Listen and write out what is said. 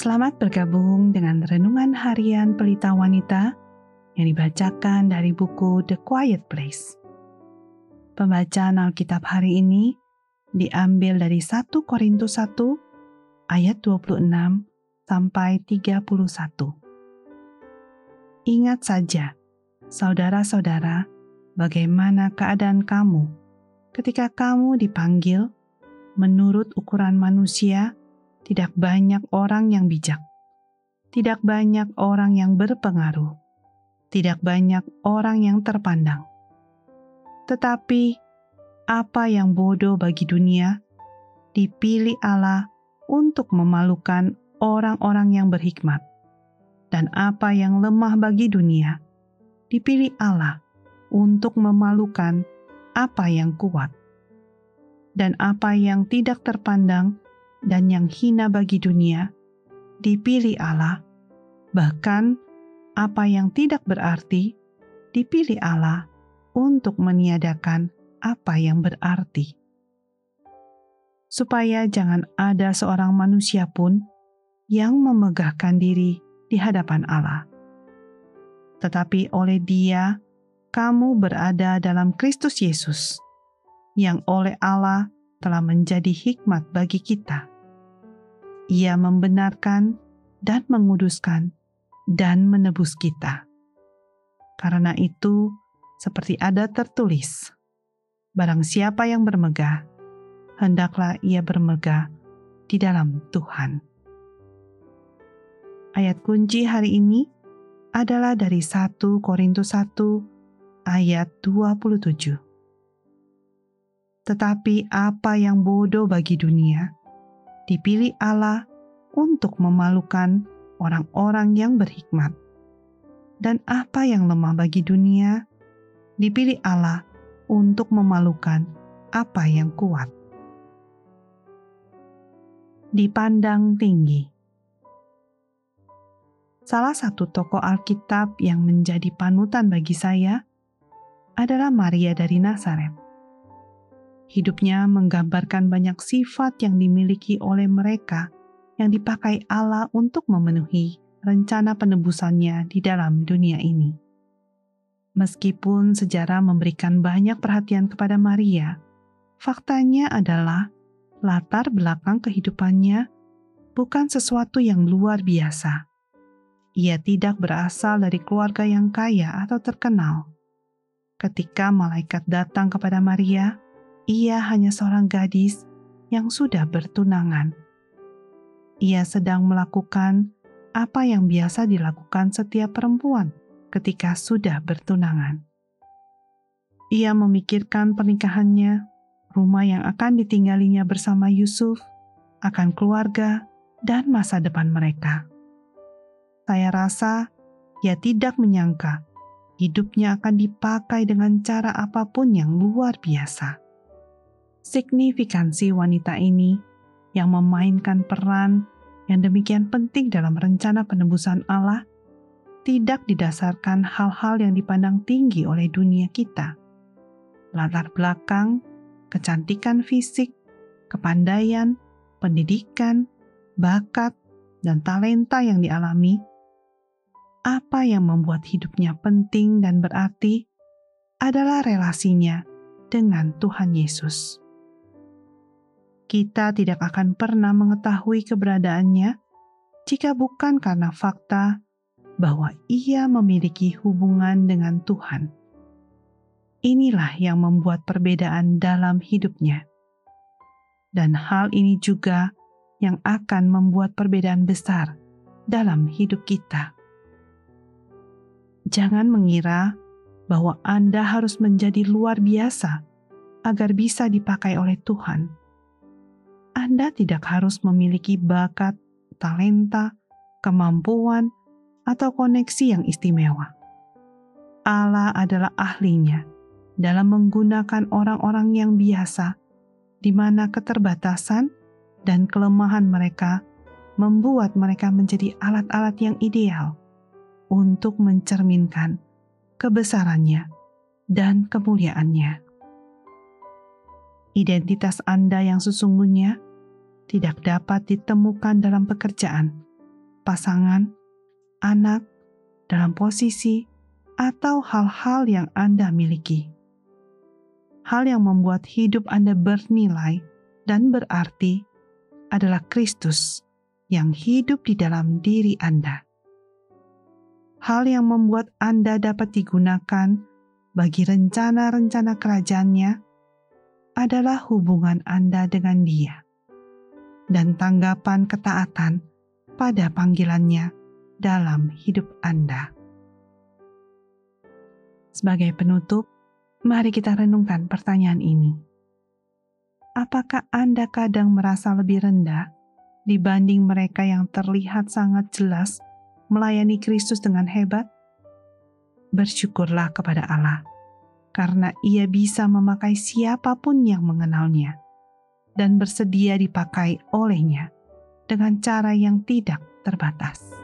Selamat bergabung dengan Renungan Harian Pelita Wanita yang dibacakan dari buku The Quiet Place. Pembacaan Alkitab hari ini diambil dari 1 Korintus 1 ayat 26 sampai 31. Ingat saja, saudara-saudara, bagaimana keadaan kamu ketika kamu dipanggil menurut ukuran manusia tidak banyak orang yang bijak, tidak banyak orang yang berpengaruh, tidak banyak orang yang terpandang. Tetapi apa yang bodoh bagi dunia dipilih Allah untuk memalukan orang-orang yang berhikmat, dan apa yang lemah bagi dunia dipilih Allah untuk memalukan apa yang kuat, dan apa yang tidak terpandang dan yang hina bagi dunia, dipilih Allah, bahkan apa yang tidak berarti dipilih Allah untuk meniadakan apa yang berarti. Supaya jangan ada seorang manusia pun yang memegahkan diri di hadapan Allah. Tetapi oleh Dia, kamu berada dalam Kristus Yesus, yang oleh Allah telah menjadi hikmat bagi kita ia membenarkan dan menguduskan dan menebus kita. Karena itu, seperti ada tertulis, barang siapa yang bermegah, hendaklah ia bermegah di dalam Tuhan. Ayat kunci hari ini adalah dari 1 Korintus 1 ayat 27. Tetapi apa yang bodoh bagi dunia, dipilih Allah untuk memalukan orang-orang yang berhikmat. Dan apa yang lemah bagi dunia, dipilih Allah untuk memalukan apa yang kuat. Dipandang tinggi. Salah satu tokoh Alkitab yang menjadi panutan bagi saya adalah Maria dari Nazaret. Hidupnya menggambarkan banyak sifat yang dimiliki oleh mereka yang dipakai Allah untuk memenuhi rencana penebusannya di dalam dunia ini. Meskipun sejarah memberikan banyak perhatian kepada Maria, faktanya adalah latar belakang kehidupannya bukan sesuatu yang luar biasa. Ia tidak berasal dari keluarga yang kaya atau terkenal. Ketika malaikat datang kepada Maria, ia hanya seorang gadis yang sudah bertunangan. Ia sedang melakukan apa yang biasa dilakukan setiap perempuan ketika sudah bertunangan. Ia memikirkan pernikahannya, rumah yang akan ditinggalinya bersama Yusuf, akan keluarga, dan masa depan mereka. Saya rasa ia tidak menyangka hidupnya akan dipakai dengan cara apa pun yang luar biasa signifikansi wanita ini yang memainkan peran yang demikian penting dalam rencana penebusan Allah tidak didasarkan hal-hal yang dipandang tinggi oleh dunia kita. Latar belakang, kecantikan fisik, kepandaian, pendidikan, bakat, dan talenta yang dialami, apa yang membuat hidupnya penting dan berarti adalah relasinya dengan Tuhan Yesus kita tidak akan pernah mengetahui keberadaannya jika bukan karena fakta bahwa ia memiliki hubungan dengan Tuhan. Inilah yang membuat perbedaan dalam hidupnya, dan hal ini juga yang akan membuat perbedaan besar dalam hidup kita. Jangan mengira bahwa Anda harus menjadi luar biasa agar bisa dipakai oleh Tuhan anda tidak harus memiliki bakat, talenta, kemampuan, atau koneksi yang istimewa. Allah adalah ahlinya dalam menggunakan orang-orang yang biasa, di mana keterbatasan dan kelemahan mereka membuat mereka menjadi alat-alat yang ideal untuk mencerminkan kebesarannya dan kemuliaannya identitas Anda yang sesungguhnya tidak dapat ditemukan dalam pekerjaan pasangan, anak, dalam posisi, atau hal-hal yang Anda miliki. Hal yang membuat hidup Anda bernilai dan berarti adalah Kristus yang hidup di dalam diri Anda. Hal yang membuat Anda dapat digunakan bagi rencana-rencana kerajaannya adalah hubungan Anda dengan Dia dan tanggapan ketaatan pada panggilannya dalam hidup Anda. Sebagai penutup, mari kita renungkan pertanyaan ini. Apakah Anda kadang merasa lebih rendah dibanding mereka yang terlihat sangat jelas melayani Kristus dengan hebat? Bersyukurlah kepada Allah, karena Ia bisa memakai siapa pun yang mengenalnya dan bersedia dipakai olehnya dengan cara yang tidak terbatas.